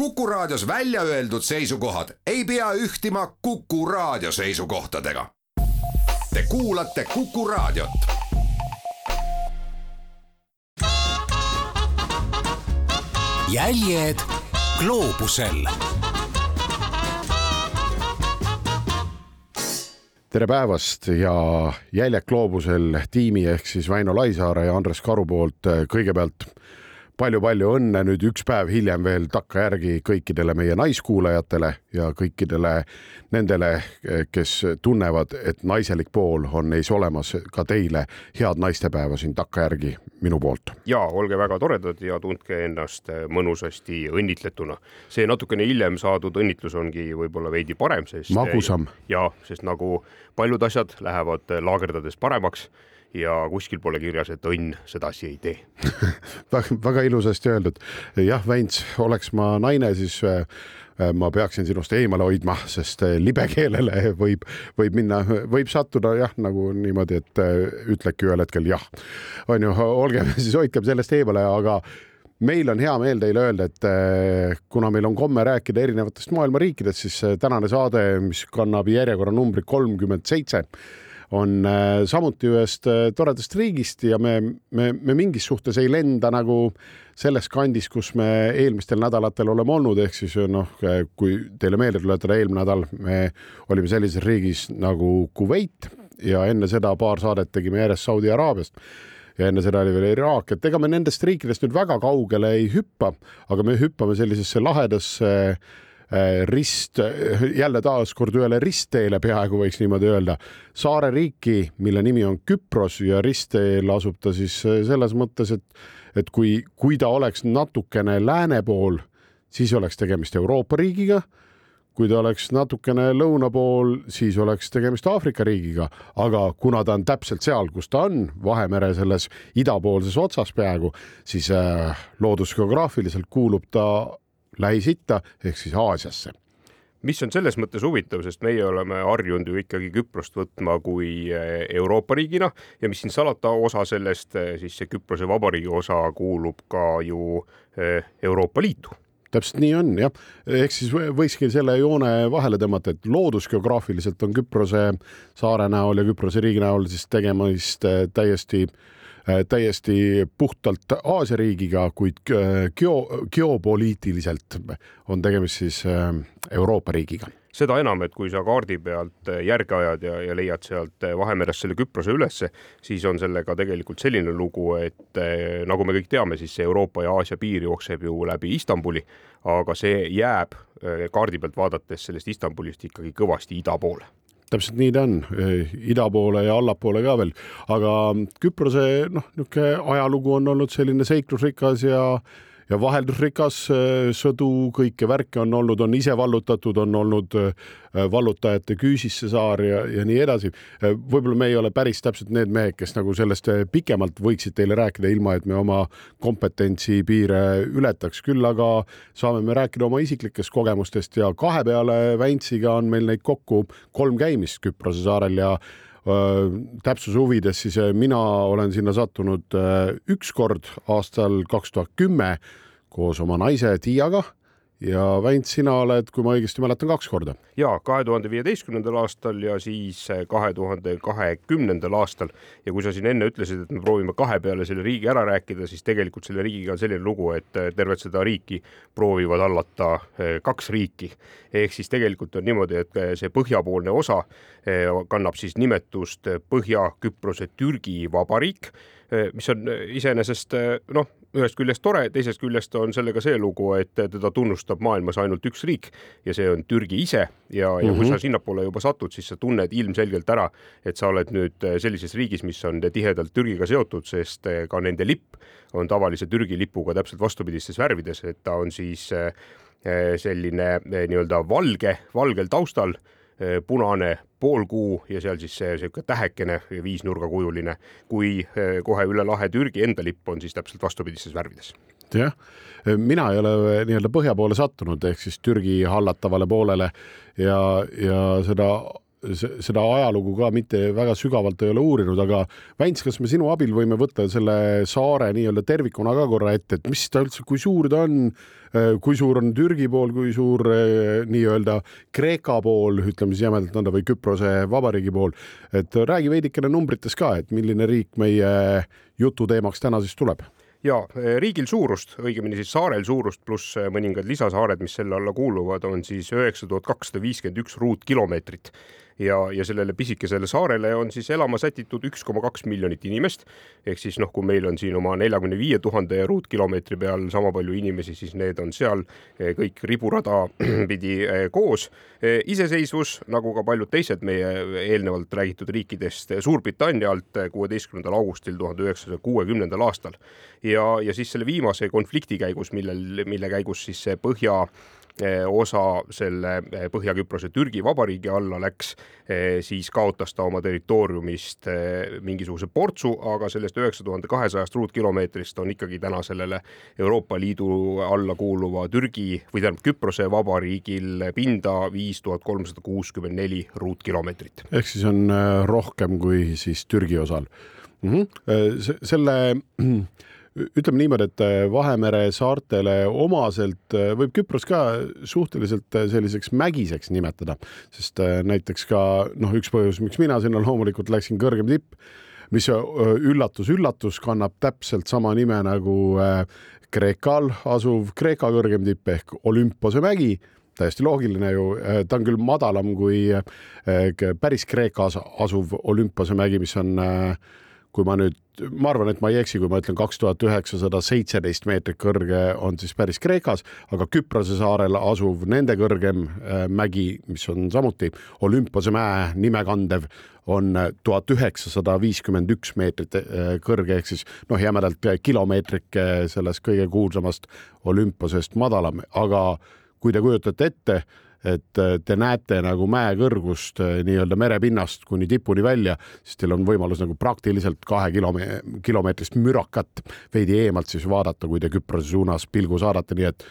Kuku Raadios välja öeldud seisukohad ei pea ühtima Kuku Raadio seisukohtadega. Te kuulate Kuku Raadiot. jäljed gloobusel tere päevast ja Jäljed gloobusel tiimi ehk siis Väino Laisaare ja Andres Karu poolt kõigepealt palju-palju õnne nüüd üks päev hiljem veel takkajärgi kõikidele meie naiskuulajatele ja kõikidele nendele, kes tunnevad, et naiselik pool on neis olemas ka teile. head naistepäeva siin takkajärgi minu poolt. ja olge väga toredad ja tundke ennast mõnusasti õnnitletuna. see natukene hiljem saadud õnnitlus ongi võib-olla veidi parem, sest. magusam. ja, sest nagu paljud asjad lähevad laagerdades paremaks ja kuskil pole kirjas, et õnn sedasi ei tee väga, ilusasti öeldud. jah, Väints, oleks ma naine, siis äh, äh, ma peaksin sinust eemale hoidma, sest äh, libekeelele võib, võib minna, võib sattuda jah, nagu niimoodi, et ütledki ühel hetkel jah. on ju, olgem siis, hoidkem sellest eemale, aga meil on hea meel teile öelda, et kuna meil on komme rääkida erinevatest maailma riikidest, siis tänane saade, mis kannab järjekorranumbrit kolmkümmend seitse on äh, samuti ühest äh, toredast riigist ja me, me, me mingis suhtes ei lenda nagu selles kandis, kus me eelmistel nädalatel oleme olnud, ehk siis noh, kui teile meelde tuletada, eelmine nädal me olime sellises riigis nagu Kuveit ja enne seda paar saadet tegime järjest Saudi Araabiast. Ja enne seda oli veel Iraak, et ega me nendest riikidest nüüd väga kaugele ei hüppa, aga me hüppame sellisesse lahedasse äh, Äh, rist, jälle taaskord ühele ristteele peaaegu võiks niimoodi öelda, saareriiki, mille nimi on Küpros ja ristteel asub ta siis äh, selles mõttes, et, et kui, kui ta oleks natukene lääne pool, siis oleks tegemist Euroopa riigiga. Kui ta oleks natukene lõuna pool, siis oleks tegemist Aafrika riigiga, aga kuna ta on täpselt seal, kus ta on, Vahemere selles idapoolses otsas peaaegu, siis äh, loodusgeograafiliselt kuulub ta Lähis-Itta ehk siis Aasiasse. Mis on selles mõttes huvitav, sest meie oleme harjunud ju ikkagi Küprost võtma kui eh, Euroopa riigina ja mis siin salata, osa sellest, eh, siis see Küprose Vabariigi osa kuulub ka ju eh, Euroopa Liitu. Täpselt nii on jah, ehk siis võikski selle joone vahele tõmmata, et loodusgeograafiliselt on Küprose saare näol ja Küprose riigi näol siis tegemist täiesti äh, Äh, täiesti puhtalt Aasia riigiga, kuid äh, geo, geopoliitiliselt on tegemist siis äh, Euroopa riigiga. Seda enam, et kui sa kaardi pealt järge ajad ja, ja leiad sealt Vahemerest selle Küprose ülesse, siis on sellega tegelikult selline lugu, et nagu me kõik teame, siis see Euroopa ja Aasia piir jookseb ju läbi Istanbuli, aga see jääb kaardi pealt vaadates sellest Istanbulist ikkagi kõvasti ida poole täpselt nii ta on, ida poole ja allapoole ka veel, aga Küprose noh, niisugune ajalugu on olnud selline seiklusrikas ja ja vaheldusrikas äh, sõdu, kõike värke on olnud, on ise vallutatud, on olnud äh, vallutajate küüsis see saar ja, ja nii edasi. Äh, võib-olla me ei ole päris täpselt need mehed, kes nagu sellest pikemalt võiksid teile rääkida, ilma et me oma kompetentsi piire ületaks, küll aga saame me rääkida oma isiklikest kogemustest ja kahe peale Väntsiga on meil neid kokku kolm käimist Küprose saarel ja täpsuse huvides, siis mina olen sinna sattunud üks kord aastal kaks tuhat kümme koos oma naise Tiiaga ja Väint, sina oled, kui ma õigesti mäletan, kaks korda. ja kahe tuhande viieteistkümnendal aastal ja siis kahe tuhande kahekümnendal aastal ja kui sa siin enne ütlesid, et me proovime kahe peale selle riigi ära rääkida, siis tegelikult selle riigiga on selline lugu, et tervet seda riiki proovivad hallata eh, kaks riiki. ehk siis tegelikult on niimoodi, et see põhjapoolne osa eh, kannab siis nimetust Põhja-Küprose Türgi Vabariik Eh, mis on eh, iseenesest eh, noh, ühest küljest tore, teisest küljest on sellega see lugu, et teda tunnustab maailmas ainult üks riik ja see on Türgi ise ja, ja mm -hmm. kui mhm. sa sinnapoole juba satud, siis sa tunned ilmselgelt ära, et sa oled nüüd sellises riigis, mis on tihedalt Türgiga seotud, sest ka nende lipp on tavalise Türgi lipuga täpselt vastupidistes värvides, et ta on siis selline nii-öelda valge, valgel taustal punane poolkuu ja seal siis see niisugune tähekene viisnurgakujuline, kui eh, kohe üle lahe Türgi enda lipp on siis täpselt vastupidistes värvides. Jah, mina ei ole nii-öelda põhja poole sattunud, ehk siis Türgi hallatavale poolele ja, ja seda seda ajalugu ka mitte väga sügavalt ei ole uurinud, aga Väints, kas me sinu abil võime võtta selle saare nii-öelda tervikuna ka korra ette, et mis ta üldse, kui suur ta on, äh, kui suur on Türgi pool, kui suur äh, nii-öelda Kreeka pool, ütleme siis jämedalt nõnda, või Küprose Vabariigi pool, et räägi veidikene numbrites ka, et milline riik meie jututeemaks täna siis tuleb. Ja riigil suurust, õigemini siis saarel suurust pluss mõningad lisasaared, mis selle alla kuuluvad, on siis üheksa tuhat kakssada viiskümmend üks ruutkilomeetrit ja, ja sellele pisikesele saarele on siis elama sätitud üks koma kaks miljonit inimest. ehk siis noh, kui meil on siin oma neljakümne viie tuhande ruutkilomeetri peal sama palju inimesi, siis need on seal eh, kõik riburada pidi eh, koos. Eh, iseseisvus, nagu ka paljud teised meie eelnevalt räägitud riikidest Suurbritannia alt kuueteistkümnendal augustil tuhande üheksasaja kuuekümnendal aastal ja, ja siis selle viimase konflikti käigus, millel, mille käigus siis see Põhja osa selle eh, Põhja-Küprose Türgi Vabariigi alla läks, eh, siis kaotas ta oma territooriumist mingisuguse portsu, aga sellest üheksa tuhande kahesajast ruutkilomeetrist on ikkagi täna sellele Euroopa Liidu alla kuuluva Türgi või tähendab Küprose Vabariigil pinda viis tuhat kolmsada kuuskümmend neli ruutkilomeetrit. ehk siis on rohkem kui siis Türgi osal mm. -hmm. selle ütleme niimoodi, et äh, Vahemere saartele omaselt äh, võib Küpros ka suhteliselt äh, selliseks mägiseks nimetada, sest näiteks ka noh, üks põhjus, miks mina sinna loomulikult läksin, kõrgem tipp, mis üllatus-üllatus kannab täpselt sama nime nagu Kreekal asuv Kreeka kõrgem tipp ehk Olümpose mägi. Täiesti loogiline ju, ta on küll madalam kui päris Kreekas asuv Olümpose mägi, mis on kui ma nüüd, ma arvan, et ma ei eksi, kui ma ütlen kaks tuhat üheksasada seitseteist meetrit kõrge on siis päris Kreekas, aga Küprose saarel asuv nende kõrgem äh, mägi, mis on samuti Olümpose mäe nime kandev, on tuhat üheksasada viiskümmend üks meetrit äh, kõrge ehk siis noh, jämedalt kilomeetrike sellest kõige kuulsamast Olümposest madalam, aga kui te kujutate ette, et äh, te näete nagu mäe kõrgust äh, nii-öelda merepinnast kuni tipuni välja, siis teil on võimalus nagu praktiliselt kahe kilome-, kilomeetrist mürakat veidi eemalt siis vaadata, kui te Küprose suunas pilgu saadate, nii et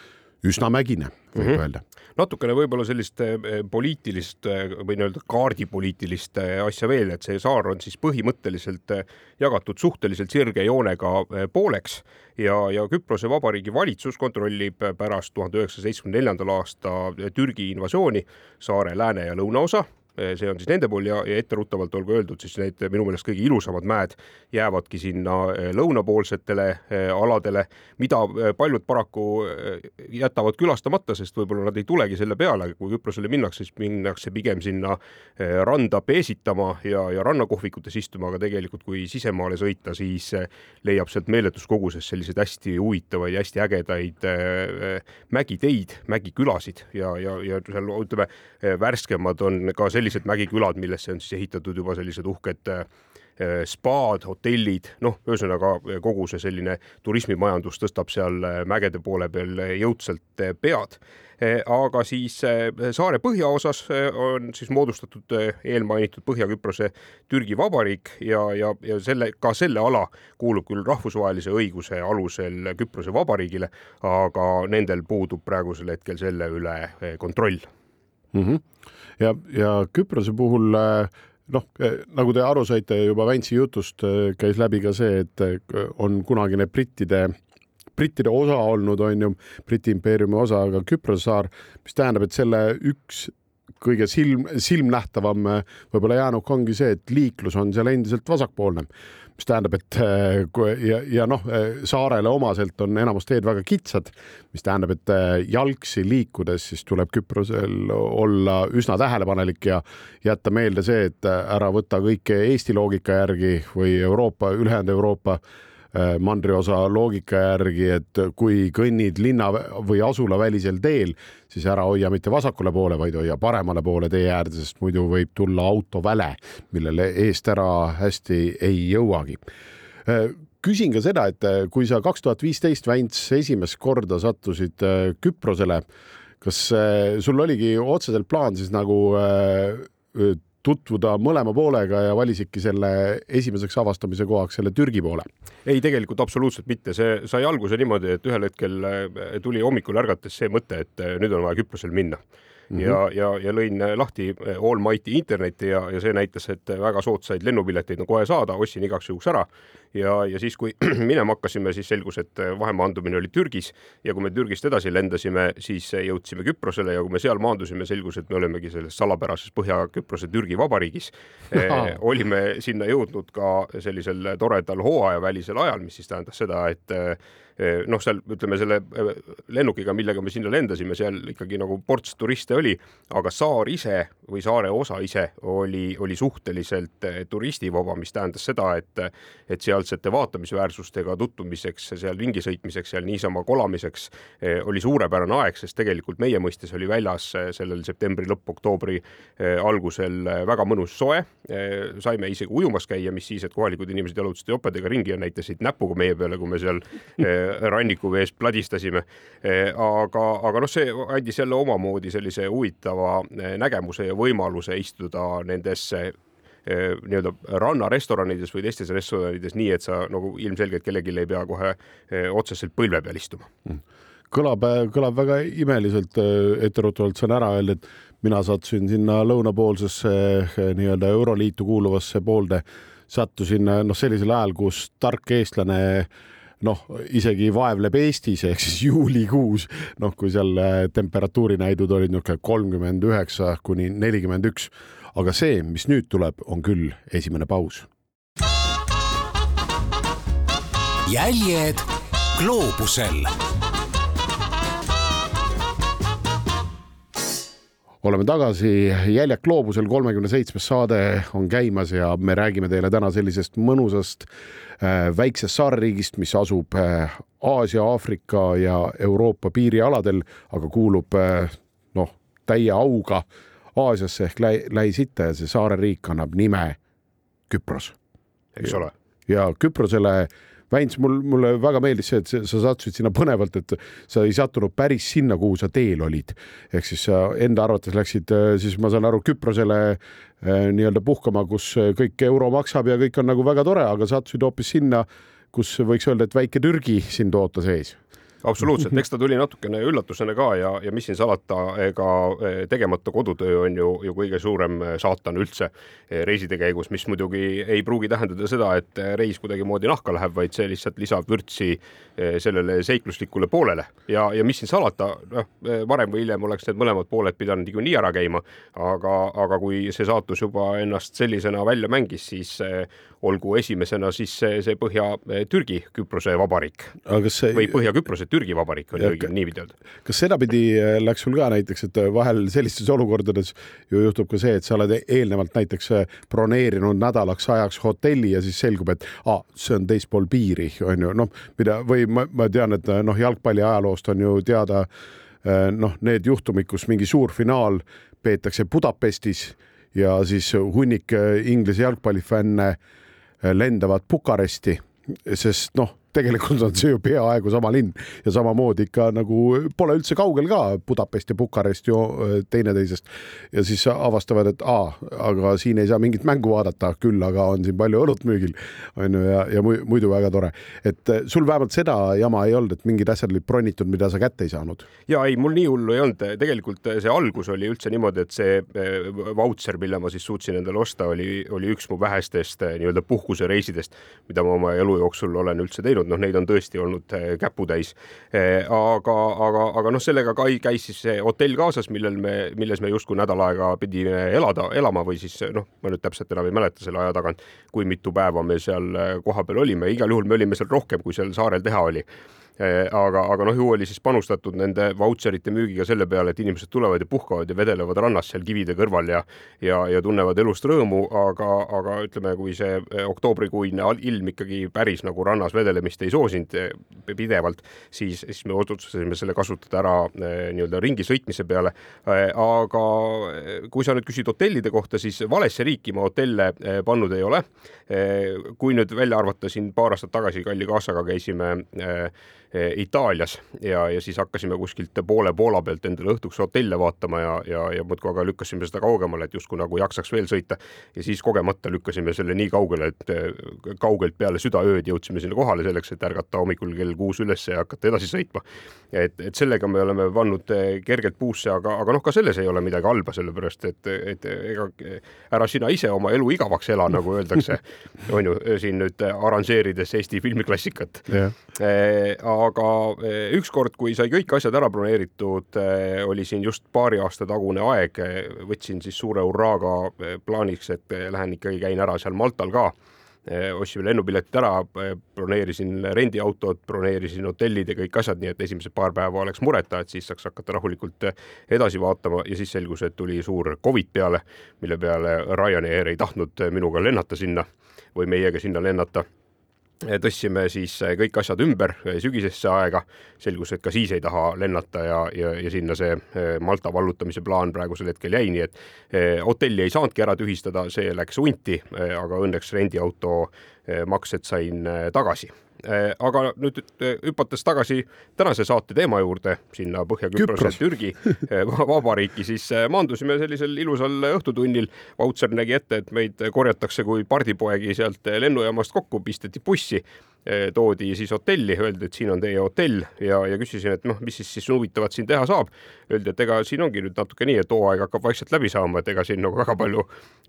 üsna mägine, võib mm -hmm. öelda natukene võib-olla sellist eh, poliitilist eh, või nii-öelda kaardipoliitilist eh, asja veel, et see saar on siis põhimõtteliselt jagatud suhteliselt sirge joonega pooleks ja, ja Küprose Vabariigi valitsus kontrollib pärast tuhande üheksasaja seitsmekümne neljandal aasta Türgi invasiooni saare lääne ja lõunaosa Eh, see on siis nende pool ja, ja etteruttavalt olgu öeldud, siis need minu meelest kõige ilusamad mäed jäävadki sinna eh, lõunapoolsetele eh, aladele, mida paljud paraku jätavad külastamata, sest võib-olla nad ei tulegi selle peale, kui Küprosele minnakse, siis minnakse pigem sinna randa peesitama ja, ja rannakohvikutes istuma, aga tegelikult kui sisemaale sõita, siis leiab sealt meeletus koguses selliseid hästi huvitavaid, hästi ägedaid mägiteid, mägikülasid ja, ja, ja seal ütleme, värskemad on ka sellised sellised mägikülad, millesse on siis ehitatud juba sellised uhked äh, spaad, hotellid, noh, ühesõnaga kogu see selline turismimajandus tõstab seal äh, mägede poole peal jõudsalt äh, pead. aga siis saare põhjaosas on siis moodustatud eelmainitud Põhja-Küprose Türgi Vabariik ja, ja, ja selle, ka selle ala kuulub küll rahvusvahelise õiguse alusel Küprose Vabariigile, aga nendel puudub praegusel hetkel selle üle kontroll mm. -hmm. ja, ja Küprose puhul äh, noh, äh, nagu te aru saite juba Väntsi jutust, äh, käis läbi ka see, et on kunagine brittide brittide osa olnud, on ju, Briti impeeriumi osa, aga Küprose saar, mis tähendab, et selle üks kõige silm, silmnähtavam võib-olla jäänuk ongi see, et liiklus on seal endiselt vasakpoolne mis tähendab, et äh, ja, ja noh, äh, saarele omaselt on enamus teed väga kitsad, mis tähendab, et äh, jalgsi liikudes siis tuleb Küprosel olla üsna tähelepanelik ja jätta meelde see, et ära võta kõike Eesti loogika järgi või Euroopa, ülejäänud Euroopa Äh, mandriosa loogika järgi, et kui kõnnid linna või asulavälisel teel, siis ära hoia mitte vasakule poole, vaid hoia paremale poole tee äärde, sest muidu võib tulla autoväle, millele eest ära hästi ei jõuagi. Äh, küsin ka seda, et äh, kui sa kaks tuhat viisteist, Väints, esimest korda sattusid Küprosele, kas sul oligi otseselt plaan siis nagu tutvuda mõlema poolega ja valisidki selle esimeseks avastamise kohaks selle Türgi poole? ei, tegelikult absoluutselt mitte, see sai alguse niimoodi, et ühel hetkel eh, tuli hommikul ärgates see mõte, et eh, nüüd on vaja Küprosel minna mm -hmm. ja, ja, ja lõin lahti Allmighty interneti ja, ja see näitas, et väga soodsaid lennupileteid on kohe saada, ostsin igaks juhuks ära ja, ja siis, kui minema hakkasime, siis selgus, et vahemaandumine oli Türgis ja kui me Türgist edasi lendasime, siis jõudsime Küprosele ja kui me seal maandusime, selgus, et me olemegi selles salapärases Põhja-Küprose Türgi Vabariigis eh,. olime sinna jõudnud ka sellisel toredal hooajavälisel ajal, mis siis tähendas seda, et noh, seal ütleme selle eh, lennukiga, millega me sinna lendasime, seal ikkagi nagu ports turiste oli, aga saar ise või saare osa ise oli, oli suhteliselt eh, turistivaba, mis tähendas seda, et, et sealsete vaatamisväärsustega tutvumiseks, seal ringi sõitmiseks, seal niisama kolamiseks oli suurepärane aeg, sest tegelikult meie mõistes oli väljas sellel septembri lõpp, oktoobri algusel väga mõnus soe. saime isegi ujumas käia, mis siis, et kohalikud inimesed jalutasid jopedega ringi ja näitasid näpuga meie peale, kui me seal rannikuveest pladistasime. Eh, aga, aga noh, see andis jälle omamoodi sellise huvitava eh, nägemuse ja võimaluse istuda nendesse eh, nii-öelda rannarestoranides või teistes restoranides nii, et sa nagu ilmselgelt kellelgi ei pea kohe otseselt põlve peal istuma mm. kõlab, kõlab väga imeliselt, etteruttavalt saan ära öelda, et mina sattusin sinna lõunapoolsesse nii-öelda Euroliitu kuuluvasse poolde, sattusin noh, sellisel ajal, kus tark eestlane äh, noh, isegi vaevleb Eestis ehk siis juulikuus, noh, kui seal äh, temperatuurinäidud olid niisugune kolmkümmend üheksa kuni nelikümmend üks. aga see, mis nüüd tuleb, on küll esimene paus. jäljed gloobusel oleme tagasi, Jäljak gloobusel kolmekümne seitsmes saade on käimas ja me räägime teile täna sellisest mõnusast äh, väiksest saarriigist, mis asub äh, Aasia, Aafrika ja Euroopa piirialadel, aga kuulub äh, noh, täie auga Aasiasse ehk Lähis-Itta ja see saareriik kannab nime Küpros. eks ole. ja Küprosele äh, Väints, mul, mulle väga meeldis see, et sa sattusid sinna põnevalt, et sa ei sattunud päris sinna, kuhu sa teel olid. ehk siis sa enda arvates läksid äh, siis ma saan aru Küprosele äh, nii-öelda puhkama, kus kõik euro maksab ja kõik on nagu väga tore, aga sattusid hoopis sinna, kus võiks öelda, et väike Türgi sind ootas ees absoluutselt, eks ta tuli natukene üllatusena ka ja, ja mis siin salata, ega eh, tegemata kodutöö on ju, ju kõige suurem eh, saatan üldse eh, reiside käigus, mis muidugi ei pruugi tähendada seda, et reis kuidagimoodi nahka läheb, vaid see lihtsalt lisab vürtsi sellele seikluslikule poolele. Ja, ja mis siin salata, noh, varem või hiljem oleks need mõlemad pooled pidanud niikuinii ära käima, aga, aga kui see saatus juba ennast sellisena välja mängis, siis olgu esimesena siis see, see Põhja-Türgi Küprose vabariik see... või Põhja-Küprose Türgi Vabariik on õige niipidi öelda. kas sedapidi äh, läks sul ka näiteks, et äh, vahel sellistes olukordades ju juhtub ka see, et sa oled eelnevalt näiteks äh, broneerinud nädalaks ajaks hotelli ja siis selgub, et ah, see on teispool piiri, on ju, noh, mida või ma, ma tean, et noh, jalgpalli ajaloost on ju teada noh, need juhtumid, kus mingi suur finaal peetakse Budapestis ja siis hunnik Inglise jalgpallifänne lendavad Bukaresti, sest noh tegelikult on see ju peaaegu sama linn ja samamoodi ikka nagu pole üldse kaugel ka Budapest ja Bukarest ju äh, teineteisest. ja siis avastavad, et aa, aga siin ei saa mingit mängu vaadata, küll aga on siin palju õlut müügil, on ju, ja, ja muidu väga tore. et äh, sul vähemalt seda jama ei olnud, et mingid asjad olid bronnitud, mida sa kätte ei saanud? ja ei, mul nii hullu ei olnud, tegelikult see algus oli üldse niimoodi, et see äh, vautšer, mille ma siis suutsin endale osta, oli, oli üks mu vähestest nii-öelda puhkusereisidest, mida ma oma elu jooksul olen üldse teinud teinud, noh, neid on tõesti olnud eh, käputäis. Eh, aga, aga, aga noh, sellega ka käis siis see hotell kaasas, millel me, milles me justkui nädal aega pidime elada, elama või siis noh, ma nüüd täpselt enam ei mäleta selle aja tagant, kui mitu päeva me seal eh, kohapeal olime, igal juhul me olime seal rohkem, kui seal saarel teha oli aga, aga noh, ju oli siis panustatud nende vautšerite müügiga selle peale, et inimesed tulevad ja puhkavad ja vedelevad rannas seal kivide kõrval ja ja, ja tunnevad elust rõõmu, aga, aga ütleme, kui see oktoobrikuine ilm ikkagi päris nagu rannas vedelemist ei soosinud pidevalt, siis, siis me otsustasime selle kasutada ära nii-öelda ringi sõitmise peale. aga kui sa nüüd küsid hotellide kohta, siis valesse riiki ma hotelle pannud ei ole. kui nüüd välja arvata, siin paar aastat tagasi kalli kaasaga käisime Itaalias ja, ja siis hakkasime kuskilt poole Poola pealt endale õhtuks hotelle vaatama ja, ja, ja muudkui aga lükkasime seda kaugemale, et justkui nagu jaksaks veel sõita. ja siis kogemata lükkasime selle nii kaugele, et kaugelt peale südaööd jõudsime sinna kohale selleks, et ärgata hommikul kell kuus üles ja hakata edasi sõitma. et, et sellega me oleme pannud kergelt puusse, aga, aga noh, ka selles ei ole midagi halba, sellepärast et, et ega ära sina ise oma elu igavaks ela, nagu öeldakse, on ju, siin nüüd arranžeerides Eesti filmiklassikat. Yeah aga eh, ükskord, kui sai kõik asjad ära broneeritud, eh, oli siin just paari aasta tagune aeg, võtsin siis suure hurraaga eh, plaaniks, et lähen ikkagi käin ära seal Maltal ka ostsime lennupiletid ära, broneerisin rendiautot, broneerisin hotellid ja kõik asjad, nii et esimesed paar päeva oleks mureta, et siis saaks hakata rahulikult edasi vaatama ja siis selgus, et tuli suur Covid peale, mille peale Ryanair ei tahtnud minuga lennata sinna või meiega sinna lennata tõstsime siis eh, kõik asjad ümber eh, sügisesse aega, selgus, et ka siis ei taha lennata ja, ja, ja sinna see eh, Malta vallutamise plaan praegusel hetkel jäi, nii et hotelli ei saanudki ära tühistada, see läks unti, aga õnneks rendiauto maksed sain tagasi aga nüüd äh, hüpates tagasi tänase saate teema juurde, sinna Põhja-Küprose Türgi äh, vabariiki, siis maandusime sellisel ilusal õhtutunnil. vautšer nägi ette, et meid korjatakse kui pardipoegi sealt lennujaamast kokku, pisteti bussi toodi siis hotelli, öeldi, et siin on teie hotell ja, ja küsisin, et noh, mis siis siis huvitavat siin teha saab. Öeldi, et ega siin ongi nüüd natuke nii, et hooaeg hakkab vaikselt läbi saama, et ega siin nagu väga palju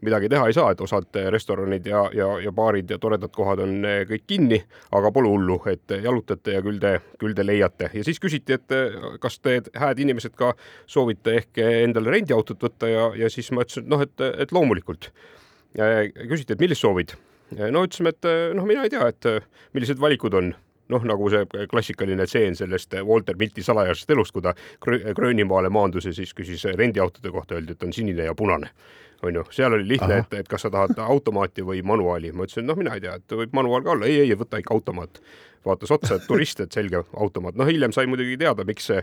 midagi teha ei saa, et osad restoranid ja, ja, ja baarid ja toredad kohad on eh, kõik kinni, aga pole hullu, et jalutate ja küll te, küll te leiate. ja siis küsiti, et eh, kas te, hääd inimesed, ka soovite ehk endale rendiautot võtta ja, ja siis ma ütlesin, et noh, et, et loomulikult. küsiti, et millist soovid no ütlesime, et eh, noh, mina ei tea, et eh, millised valikud on noh, nagu see klassikaline tseen sellest Walter Milti salajasest elust, kui ta Gröönimaale maandus ja siis küsis rendiautode kohta, öeldi, et on sinine ja punane. On ju, seal oli lihtne, et, et kas sa tahad automaati või manuaali, ma ütlesin, noh, mina ei tea, et võib manuaal ka olla, ei, ei, võta ikka automaat vaatas otsa, et turist, et selge, automaat. noh, hiljem sai muidugi teada, miks see,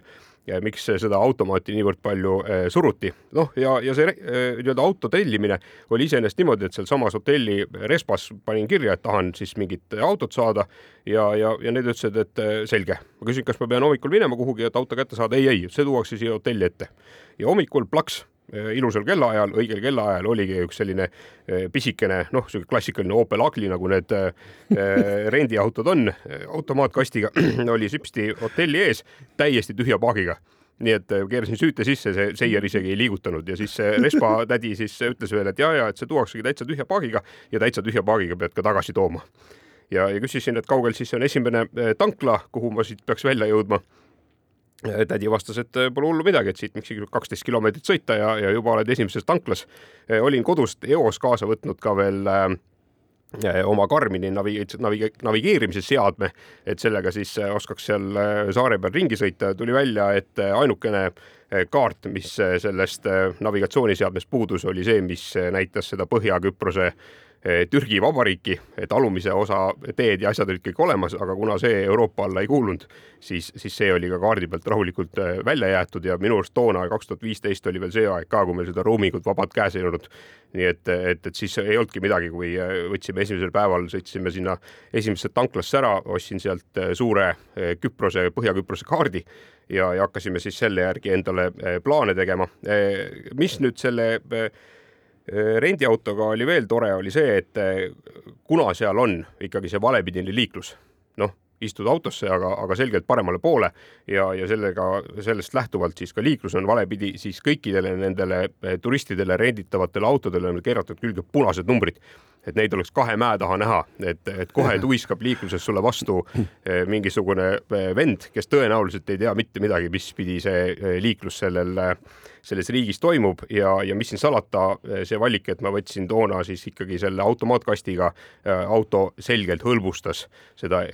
miks seda automaati niivõrd palju eh, suruti. noh, ja, ja see eh, nii-öelda auto tellimine oli iseenesest niimoodi, et sealsamas hotelli respas panin kirja, et tahan siis mingit autot saada ja, ja, ja need ütlesid, et eh, selge. ma küsin, kas ma pean hommikul minema kuhugi, et auto kätte saada. ei, ei, see tuuakse siia hotelli ette. ja hommikul plaks ilusal kellaajal, õigel kellaajal oligi üks selline äh, pisikene, noh, sihuke klassikaline Opel Agli, nagu need äh, rendiautod on, automaatkastiga oli süpsti hotelli ees täiesti tühja paagiga. Nii et keerasin süüte sisse, see seier isegi ei liigutanud. Ja siis Respa tädi siis ütles veel, et ja, ja et see tuuaksegi täitsa tühja paagiga ja täitsa tühja paagiga pead ka tagasi tooma. ja, ja küsisin, et kaugel siis on esimene tankla, kuhu ma siit peaks välja jõudma tädi vastas, et pole hullu midagi, et siit mingisugune kaksteist kilomeetrit sõita ja, ja juba oled esimeses tanklas. olin kodust eos kaasa võtnud ka veel äh, oma Karmini navi-, navi-, navigeerimise seadme, et sellega siis oskaks seal äh, saare peal ringi sõita. tuli välja, et ainukene äh, kaart, mis sellest navigatsiooniseadmest puudus, oli see, mis näitas seda Põhja-Küprose Eh, Türgi Vabariiki, et alumise osa teed ja asjad olid kõik olemas, aga kuna see Euroopa alla ei kuulunud, siis, siis see oli ka kaardi pealt rahulikult eh, välja jäetud ja minu arust toona, kaks tuhat viisteist oli veel see aeg ka, kui meil seda roamingut vabalt käes ei olnud. nii et, et, et siis ei olnudki midagi, kui eh, võtsime esimesel päeval, sõitsime sinna esimesse tanklasse ära, ostsin sealt suure Küprose, Põhja-Küprose kaardi ja, ja hakkasime siis selle järgi endale plaane tegema. mis nüüd selle rendiautoga oli veel tore, oli see, et äh, kuna seal on ikkagi see valepidine liiklus, noh, istud autosse, aga, aga selgelt paremale poole ja, ja sellega, sellest lähtuvalt siis ka liiklus on valepidi, siis kõikidele nendele äh, turistidele renditavatele autodele on keeratud külge punased numbrid et neid oleks kahe mäe taha näha, et, et kohe tuiskab liikluses sulle vastu eh, mingisugune eh, vend, kes tõenäoliselt ei tea mitte midagi, mis pidi see eh, liiklus sellel, selles riigis toimub ja, ja mis siin salata, see valik, et ma võtsin toona siis ikkagi selle automaatkastiga, auto selgelt hõlbustas seda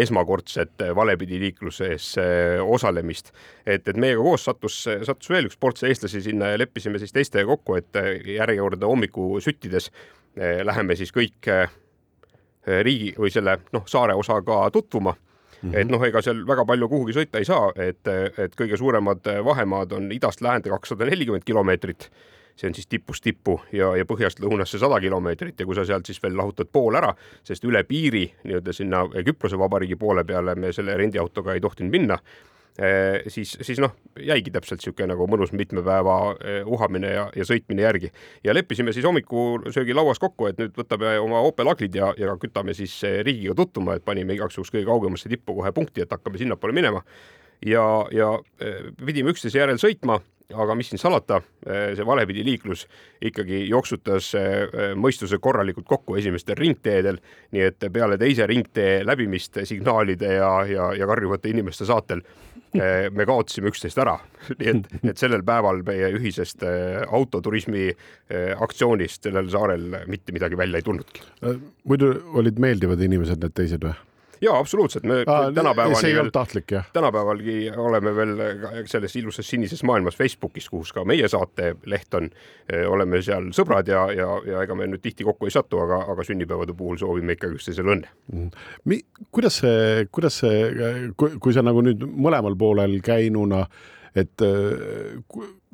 esmakordset valepidi liikluses osalemist. et, et meiega koos sattus, sattus veel üks ports eestlasi sinna ja leppisime siis teistega kokku, et järjekorda hommikusüttides Eh, läheme siis kõik eh, riigi või selle noh, saare osaga tutvuma Mm -hmm. et noh, ega seal väga palju kuhugi sõita ei saa, et, et kõige suuremad vahemaad on idast läände kakssada nelikümmend kilomeetrit see on siis tipust tippu ja, ja põhjast lõunasse sada kilomeetrit ja kui sa sealt siis veel lahutad pool ära, sest üle piiri nii-öelda sinna Küprose Vabariigi poole peale me selle rendiautoga ei tohtinud minna Eh, siis, siis noh, jäigi täpselt niisugune nagu mõnus mitme päeva uhamine ja, ja sõitmine järgi. ja leppisime siis hommikusöögilauas kokku, et nüüd võtame oma Opel Aglid ja, ja kütame siis riigiga tutvuma, et panime igaks juhuks kõige kaugemasse tippu kohe punkti, et hakkame sinnapoole minema. ja, ja pidime üksteise järel sõitma aga mis siin salata, see valepidi liiklus ikkagi jooksutas mõistuse korralikult kokku esimestel ringteedel, nii et peale teise ringtee läbimist signaalide ja, ja, ja karjuvate inimeste saatel me kaotasime üksteist ära, nii et, et sellel päeval meie ühisest eh, autoturismi eh, aktsioonist sellel saarel mitte midagi välja ei tulnudki. muidu olid meeldivad inimesed need teised või? Ja absoluutselt, me tänapäevani see ei olnud tahtlik jah? tänapäevalgi oleme veel selles ilusas sinises maailmas Facebookis, kus ka meie saateleht on, oleme seal sõbrad ja, ja, ja ega me nüüd tihti kokku ei satu, aga, aga sünnipäevade puhul soovime ikkagi üksteisele õnne mm.. Mi-, kuidas see, kuidas see, kui, kui sa nagu nüüd mõlemal poolel käinuna et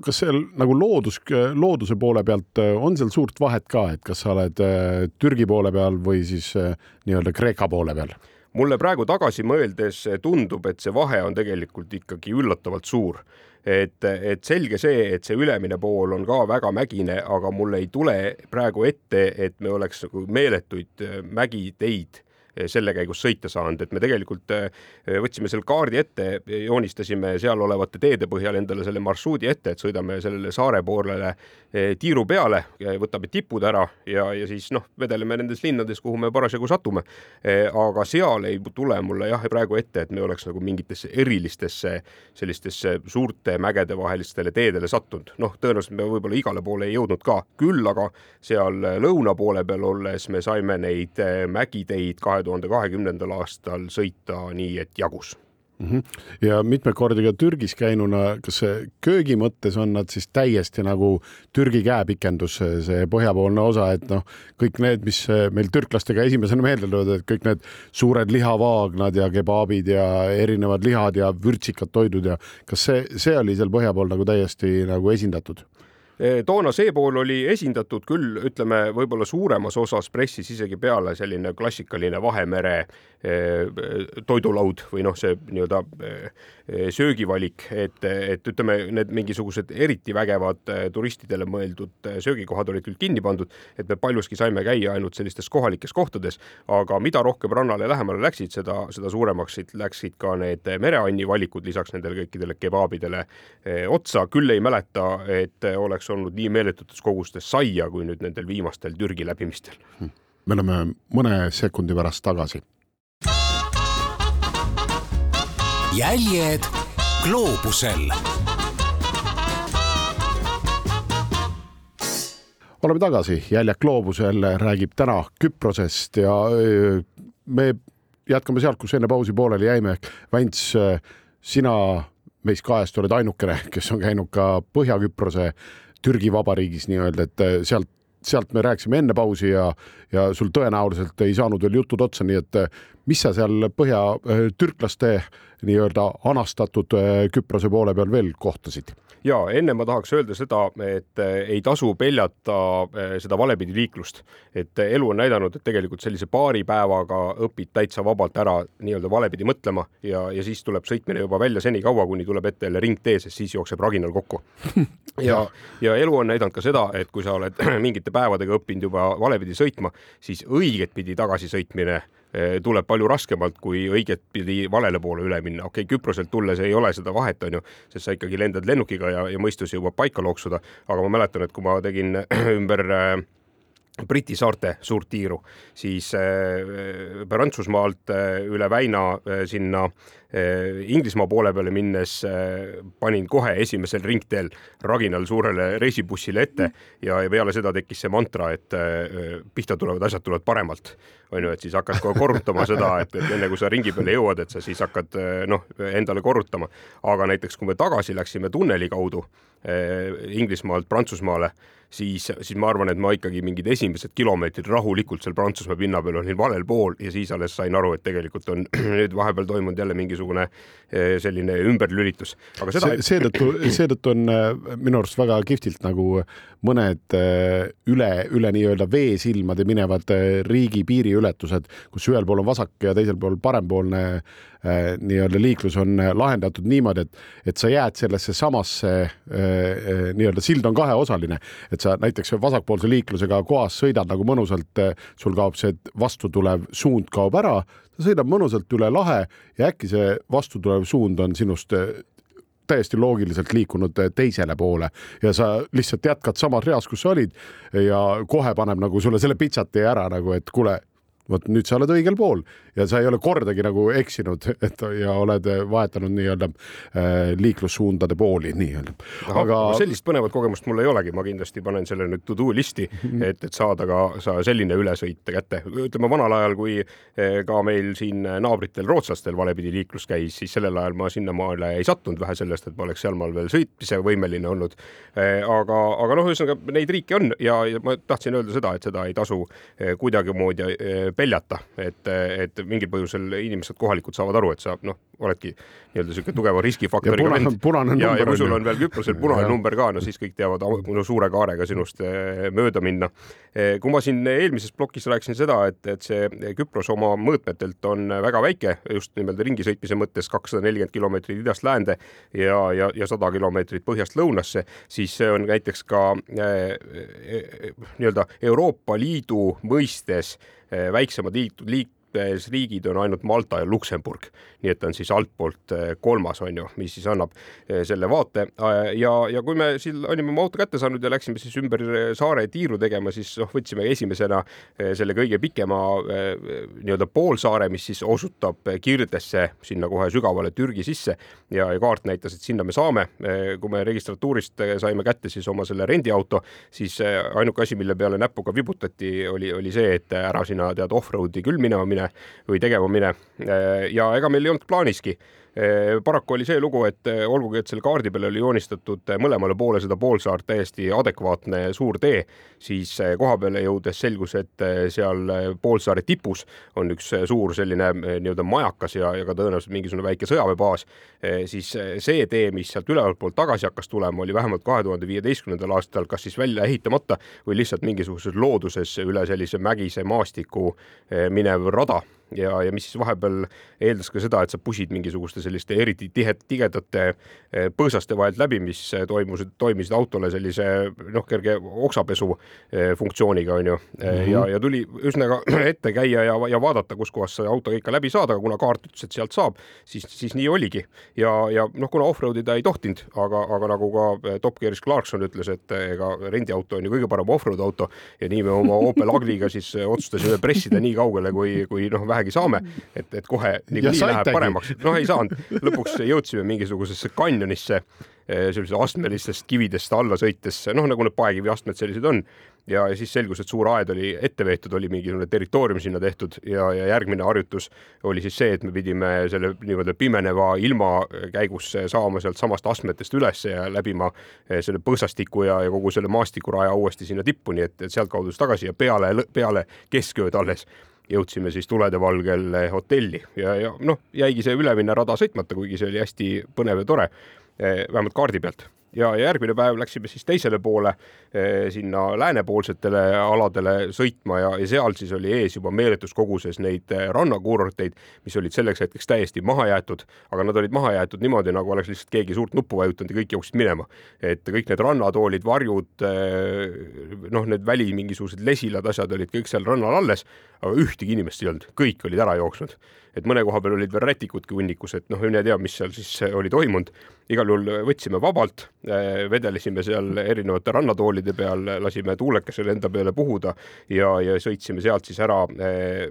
kas seal nagu loodus, looduse poole pealt on seal suurt vahet ka, et kas sa oled Türgi poole peal või siis nii-öelda Kreeka poole peal? Mulle praegu tagasi mõeldes tundub, et see vahe on tegelikult ikkagi üllatavalt suur. et, et selge see, et see ülemine pool on ka väga mägine, aga mul ei tule praegu ette, et me oleks nagu meeletuid mägiteid Eh, selle käigus sõita saanud, et me tegelikult eh, võtsime selle kaardi ette, joonistasime seal olevate teede põhjal endale selle marsruudi ette, et sõidame sellele saare poolele eh, tiiru peale, võtame tipud ära ja, ja siis noh, vedeleme nendes linnades, kuhu me parasjagu satume. aga seal ei tule mulle jah, praegu ette, et me oleks nagu mingitesse erilistesse sellistesse suurte mägede vahelistele teedele sattunud. noh, tõenäoliselt me võib-olla igale poole ei jõudnud ka, küll aga seal lõuna poole peal olles me saime neid mägiteid kahe tuhande kahekümnendal aastal sõita nii, et jagus mm. -hmm. ja mitmeid kordi ka Türgis käinuna, kas köögi mõttes on nad siis täiesti nagu Türgi käepikendus, see põhjapoolne osa, et noh, kõik need, mis meil türklastega esimesena meelde tulevad, et kõik need suured lihavaagnad ja kebaabid ja erinevad lihad ja vürtsikad toidud ja kas see, see oli seal põhja pool nagu täiesti nagu esindatud? Toona see pool oli esindatud küll, ütleme võib-olla suuremas osas pressis isegi peale selline klassikaline Vahemere toidulaud või noh, see nii-öelda eh, söögivalik, et, et ütleme, need mingisugused eriti vägevad turistidele mõeldud söögikohad olid küll kinni pandud, et me paljuski saime käia ainult sellistes kohalikes kohtades, aga mida rohkem rannale lähemale läksid, seda, seda suuremaks läksid ka need mereanni valikud lisaks nendele kõikidele kebaabidele otsa, küll ei mäleta, et oleks olnud nii meeletutes kogustes saia kui nüüd nendel viimastel Türgi läbimistel. me oleme mõne sekundi pärast tagasi. Jäljed gloobusel oleme tagasi, Jäljak gloobusel räägib täna Küprosest ja me jätkame sealt, kus enne pausi pooleli jäime. Vänts, sina meist kahest oled ainukene, kes on käinud ka Põhja-Küprose Türgi Vabariigis nii-öelda, et sealt, sealt me rääkisime enne pausi ja, ja sul tõenäoliselt ei saanud veel jutud otsa, nii et mis sa seal põhja äh, nii-öelda anastatud Küprose poole peal veel kohtasid? ja enne ma tahaks öelda seda, et ei tasu peljata seda valepidi liiklust, et elu on näidanud, et tegelikult sellise paari päevaga õpid täitsa vabalt ära nii-öelda valepidi mõtlema ja, ja siis tuleb sõitmine juba välja senikaua, kuni tuleb ette jälle ringtee, sest siis jookseb raginal kokku. Ja, ja elu on näidanud ka seda, et kui sa oled mingite päevadega õppinud juba valepidi sõitma, siis õiget pidi tagasisõitmine eh, tuleb palju raskemalt kui õiget pidi valele poole üle minna. okei okay,, Küproselt tulles ei ole seda vahet, onju, sest sa ikkagi lendad lennukiga ja, ja mõistus jõuab paika looksuda, aga ma mäletan, et kui ma tegin ümber äh, Briti saarte suurt tiiru, siis äh, Prantsusmaalt äh, üle väina äh, sinna Inglismaa poole peale minnes panin kohe esimesel ringteel raginal suurele reisibussile ette ja, ja peale seda tekkis see mantra, et pihta tulevad asjad tulevad paremalt. on ju, et siis hakkad kohe korrutama seda, et, enne kui sa ringi peale jõuad, et sa siis hakkad noh, endale korrutama. aga näiteks kui me tagasi läksime tunneli kaudu, Inglismaalt Prantsusmaale siis, siis ma arvan, et ma ikkagi mingid esimesed kilomeetrid rahulikult seal Prantsusmaa pinna peal olin valel pool ja siis alles sain aru, et tegelikult on nüüd vahepeal toimunud jälle mingisugune eh, selline ümberlülitus. aga seda see, seetõttu, seetõttu on eh, minu arust väga kihvtilt nagu mõned eh, üle, üle nii-öelda veesilmade minevad riigi piiriületused, kus ühel pool on vasak ja teisel pool parempoolne nii-öelda liiklus on lahendatud niimoodi, et, et sa jääd sellesse samasse nii-öelda sild on kaheosaline, et sa näiteks vasakpoolse liiklusega kohas sõidad nagu mõnusalt, sul kaob see vastutulev suund kaob ära, sa sõidad mõnusalt üle lahe ja äkki see vastutulev suund on sinust täiesti loogiliselt liikunud teisele poole. Ja sa lihtsalt jätkad samas reas, kus sa olid ja kohe paneb nagu sulle selle pitsati ära nagu, et kuule, vot nüüd sa oled õigel pool ja sa ei ole kordagi nagu eksinud, et ja oled vahetanud nii-öelda äh, liiklussuundade pooli nii-öelda. aga sellist põnevat kogemust mul ei olegi, ma kindlasti panen selle nüüd to do listi, mhm. et, et saada ka sa selline ülesõit kätte. ütleme vanal ajal, kui eh, ka meil siin naabritel rootslastel valepidi liiklus käis, siis sellel ajal ma sinnamaale ei sattunud, vähe sellest, et ma oleks sealmaal veel sõitmise võimeline olnud. Aga, aga noh, ühesõnaga neid riike on ja, ja ma tahtsin öelda seda, et seda ei tasu kuidagimoodi peljata, et, et mingil põhjusel inimesed kohalikud saavad aru, et sa noh, oledki nii-öelda sihuke tugeva riskifaktoriga vend. ja, ja kui sul on veel Küprosel punane number ka, no siis kõik teavad no, suure kaarega sinust eh, mööda minna. Eh, kui ma siin eelmises plokis rääkisin seda, et, et see Küpros oma mõõtmetelt on väga väike, just nimelt ringi sõitmise mõttes kakssada nelikümmend kilomeetrit idast läände ja, ja, ja sada kilomeetrit põhjast lõunasse, siis see on näiteks ka eh, nii-öelda Euroopa Liidu mõistes väiksemad liit, liik, riigid on ainult Malta ja Luksemburg, nii et ta on siis altpoolt eh, kolmas, on ju, mis siis annab eh, selle vaate. Ja, ja kui me siin olime oma auto kätte saanud ja läksime siis ümber saare tiiru tegema, siis noh, võtsime esimesena eh, selle kõige pikema nii-öelda poolsaare, mis siis osutab Kirdesse sinna kohe sügavale Türgi sisse. Ja, ja kaart näitas, et sinna me saame. kui me registratuurist saime kätte siis oma selle rendiauto, siis ainuke asi, mille peale näpuga vibutati, oli, oli see, et ära sina tead off-road'i küll minema mine või tegema mine. Ja ega meil ei olnud plaaniski paraku oli see lugu, et eh, olgugi, et selle kaardi peale oli joonistatud eh, mõlemale poole seda poolsaart täiesti adekvaatne suur tee, siis koha peale jõudes selgus, et seal poolsaare tipus on üks suur selline nii-öelda majakas ja, ja ka tõenäoliselt mingisugune väike sõjaväebaas, siis see tee, mis sealt ülevalt poolt tagasi hakkas tulema, oli vähemalt kahe tuhande viieteistkümnendal aastal kas siis välja ehitamata või lihtsalt mingisuguses looduses üle sellise mägise maastiku minev rada ja, ja mis siis vahepeal eeldas ka seda, et sa pusid mingisuguste selliste eriti tihed, tigedate eh, põõsaste vahelt läbi, mis toimusid, toimisid autole sellise noh, kerge oksapesu eh, funktsiooniga onju mm. -hmm. ja, ja tuli ühesõnaga ette käia ja, ja vaadata, kuskohast see auto ikka läbi saada, aga kuna kaart ütles, et sealt saab, siis, siis nii oligi. ja, ja noh, kuna off-road ida ei tohtinud, aga, aga nagu ka Top Gearis Clarkson ütles, et ega rendiauto on ju kõige parem off-road auto ja nii me oma Opel Agriga siis otsustasime pressida nii kaugele, kui, kui noh, vähe vähegi saame, et, et kohe niikuinii läheb paremaks. noh, ei saanud, lõpuks jõudsime mingisugusesse kanjonisse eh, sellise astmelistest kividest alla sõites, noh nagu need paekivi astmed sellised on. ja, ja siis selgus, et suur aed oli ette veetud, oli mingisugune territoorium sinna tehtud ja, ja järgmine harjutus oli siis see, et me pidime selle nii-öelda pimeneva ilma käigus saama sealt samast astmetest üles ja läbima eh, selle põõsastiku ja, ja kogu selle maastikuraja uuesti sinna tippu, nii et, et sealtkaudu siis tagasi ja peale, peale keskööd alles jõudsime siis tulede valgel hotelli ja, ja noh, jäigi see üleminna rada sõitmata, kuigi see oli hästi põnev ja tore, eh, vähemalt kaardi pealt ja järgmine päev läksime siis teisele poole eh, sinna läänepoolsetele aladele sõitma ja, ja seal siis oli ees juba meeletus koguses neid eh, rannakuurorteid, mis olid selleks hetkeks täiesti maha jäetud, aga nad olid maha jäetud niimoodi, nagu oleks lihtsalt keegi suurt nuppu vajutanud ja kõik jooksid minema. et kõik need rannatoolid, varjud, eh, noh, need väli mingisugused lesilad, asjad olid kõik seal rannal alles, aga ühtegi inimest ei olnud, kõik olid ära jooksnud et mõne koha peal olid veel rätikudki hunnikus, et noh, mine tea, mis seal siis oli toimunud. igal juhul võtsime vabalt, vedelesime seal erinevate rannatoolide peal, lasime tuulekesel enda peale puhuda ja, ja sõitsime sealt siis ära eh,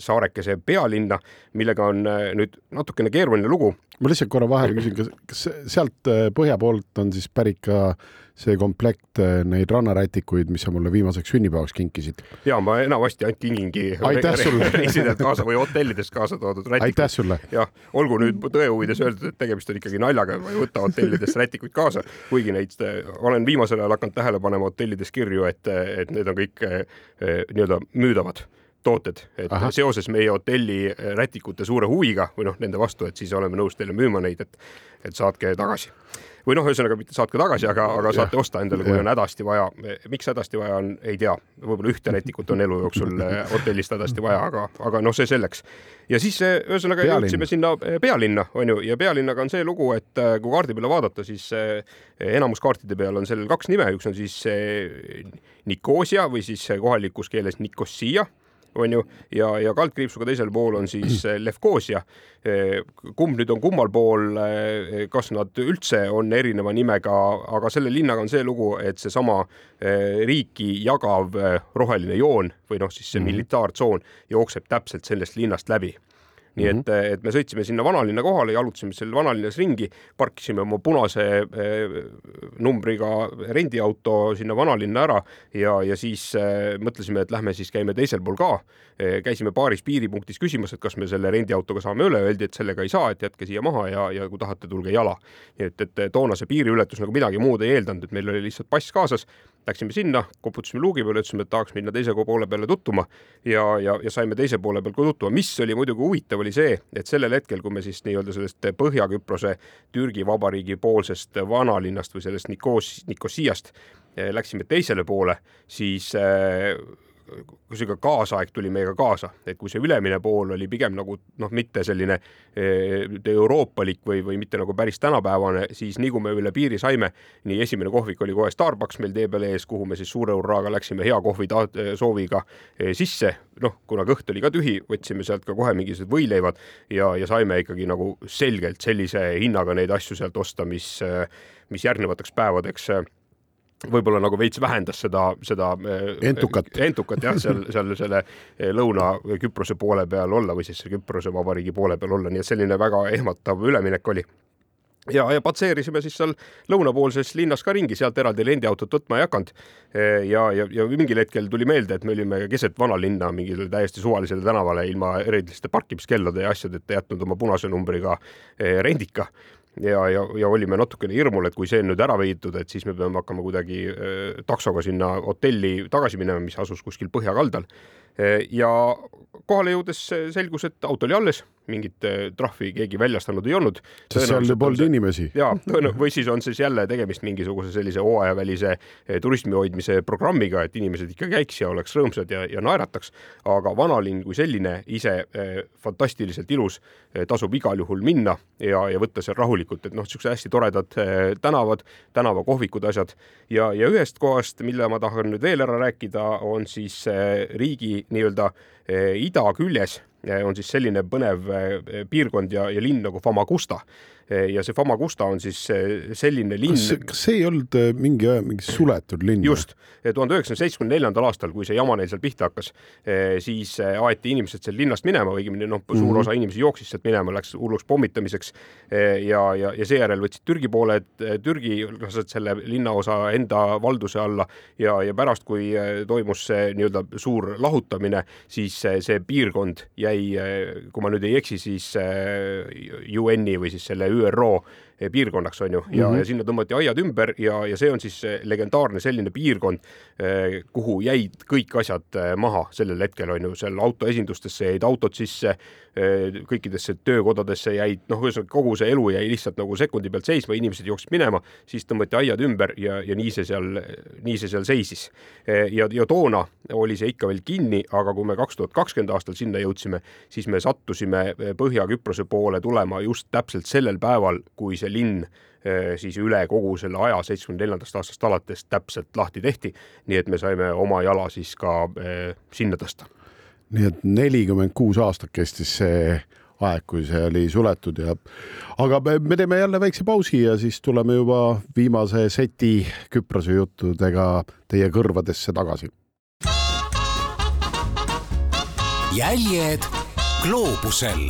saarekese pealinna, millega on nüüd natukene keeruline lugu. ma lihtsalt korra vahele küsin, kas, kas sealt põhja poolt on siis pärit ka see komplekt äh, neid rannarätikuid, mis sa mulle viimaseks sünnipäevaks kinkisid. ja ma enamasti ainult kingingi Aitäh sulle. reisidelt kaasa või hotellidest kaasa toodud sulle. jah, olgu nüüd tõe huvides öeldud, et tegemist on ikkagi naljaga, ma ei võta hotellidest rätikuid kaasa, kuigi neid äh, olen viimasel ajal hakanud tähele panema hotellides kirju, et, et need on kõik nii-öelda müüdavad tooted, et Aha. seoses meie hotelli rätikute suure huviga või noh, nende vastu, et siis oleme nõus teile müüma neid, et, et saatke tagasi või noh, ühesõnaga mitte saatke tagasi, aga, aga saate osta endale, kui on hädasti vaja. miks hädasti vaja on, ei tea, võib-olla ühte rätikut on elu jooksul eh, hotellist hädasti vaja, aga, aga noh, see selleks. ja siis eh, ühesõnaga jõudsime sinna eh, pealinna, on ju, ja pealinnaga on see lugu, et kui kaardi peale vaadata, siis enamus kaartide peal on sellel kaks nime, üks on siis Nikosia või siis kohalikus keeles Nikossia on ju, ja, ja kaldkriipsuga teisel pool on siis eh, Levkosia. Eh, kumb nüüd on kummal pool, eh, kas nad üldse on erineva nimega, aga selle linnaga on see lugu, et seesama riiki jagav roheline joon või noh, siis see -hmm. militaartsoon jookseb täpselt sellest linnast läbi nii et, mhm. et me sõitsime sinna vanalinna kohale, jalutasime seal vanalinnas ringi, parkisime oma punase eh, numbriga rendiauto sinna vanalinna ära ja, ja siis eh, mõtlesime, et lähme siis käime teisel pool ka käisime paaris piiripunktis küsimas, et kas me selle rendiautoga saame üle, öeldi, et sellega ei saa, et jätke siia maha ja, ja kui tahate, tulge jala. nii et, et toona see piiriületus nagu midagi muud ei eeldanud, et meil oli lihtsalt pass kaasas Läksime sinna, koputasime luugi peale, ütlesime, et tahaks minna teise poole peale tutvuma ja, ja, ja saime teise poole peal ka tutvuma. mis oli muidugi huvitav, oli see, et sellel hetkel, kui me siis nii-öelda sellest Põhja-Küprose Türgi Vabariigi poolsest vanalinnast või sellest Nikos, Nikosiast eh, läksime teisele poole, siis äh, ka kaasaeg tuli meiega kaasa, et kui see ülemine pool oli pigem nagu noh, mitte selline eh, euroopalik või, või mitte nagu päris tänapäevane, siis nii kui me üle piiri saime, nii esimene kohvik oli kohe Starbucks meil tee peal ees, kuhu me siis suure hurraaga läksime hea kohvi sooviga eh, sisse. noh, kuna kõht oli ka tühi, võtsime sealt ka kohe mingisugused võileivad ja, ja saime ikkagi nagu selgelt sellise hinnaga neid asju sealt osta, mis, mis järgnevateks päevadeks võib-olla nagu veits vähendas seda, seda äh, entukat, entukat jah, seal, seal selle äh, Lõuna-Küprose poole peal olla või siis Küprose Vabariigi poole peal olla, nii et selline väga ehmatav üleminek oli. Ja, ja patseerisime siis seal lõunapoolses linnas ka ringi, sealt eraldi rendiautot võtma ei hakanud. Äh, ja, ja, ja mingil hetkel tuli meelde, et me olime keset vanalinna mingile täiesti suvalisele tänavale ilma eriliste parkimiskellade ja asjadeta jätnud oma punase numbriga rendika ja, ja, ja olime natukene hirmul, et kui see on nüüd ära viidud, et siis me peame hakkama kuidagi äh, taksoga sinna hotelli tagasi minema, mis asus kuskil põhjakaldal. Ja kohale jõudes selgus, et auto oli alles mingit eh, trahvi keegi väljastanud ei olnud. sest seal polnud inimesi. ja, või siis on siis jälle tegemist mingisuguse sellise hooajavälise eh, turismi hoidmise programmiga, et inimesed ikka käiks ja oleks rõõmsad ja, ja naerataks. aga vanalinn kui selline ise fantastiliselt ilus, tasub igal juhul minna ja, ja võtta seal rahulikult, et noh, niisugused hästi toredad tänavad, tänavakohvikud, asjad ja, ja ühest kohast, mille ma tahan nüüd veel ära rääkida, on siis riigi nii-öelda idaküljes on siis selline põnev eh, piirkond ja, ja linn nagu Famagusta. Eh, ja see Famagusta on siis eh, selline linn. kas see ei olnud eh, mingi, mingi suletud linn? just, tuhande üheksasaja seitsmekümne neljandal aastal, kui see jama neil seal pihta hakkas, siis aeti inimesed seal linnast minema, õigemini noh, suur mm -hmm. osa inimesi jooksis sealt minema, läks hulluks pommitamiseks ja, ja, ja seejärel võtsid Türgi pooled, Türgi lasid selle linnaosa enda valduse alla ja, ja pärast, kui toimus see nii-öelda suur lahutamine, siis see piirkond jäi, kui ma nüüd ei eksi, siis UN-i või siis selle ÜRO Eh, piirkonnaks, on ju, ja mm, -hmm. ja sinna tõmmati aiad ümber ja, ja see on siis eh, legendaarne selline piirkond, eh, kuhu jäid kõik asjad maha sellel hetkel, on ju, seal autoesindustesse jäid autod sisse, kõikidesse töökodadesse jäid, noh, ühesõnaga kogu see elu jäi lihtsalt nagu sekundi pealt seisma, inimesed jooksid minema, siis tõmmati aiad ümber ja, ja nii see seal, nii see seal seisis. ja, ja toona oli see ikka veel kinni, aga kui me kaks tuhat kakskümmend aastal sinna jõudsime, siis me sattusime Põhja-Küprose poole tulema just täpselt sellel päeval, kui see linn eh, siis üle kogu selle aja, seitsmekümne neljandast aastast alates täpselt lahti tehti. nii et me saime oma jala siis ka eh, sinna tõsta. nii et nelikümmend kuus aastat kestis see aeg, kui see oli suletud ja aga me, me teeme jälle väikse pausi ja siis tuleme juba viimase seti Küprose juttudega teie kõrvadesse tagasi. jäljed gloobusel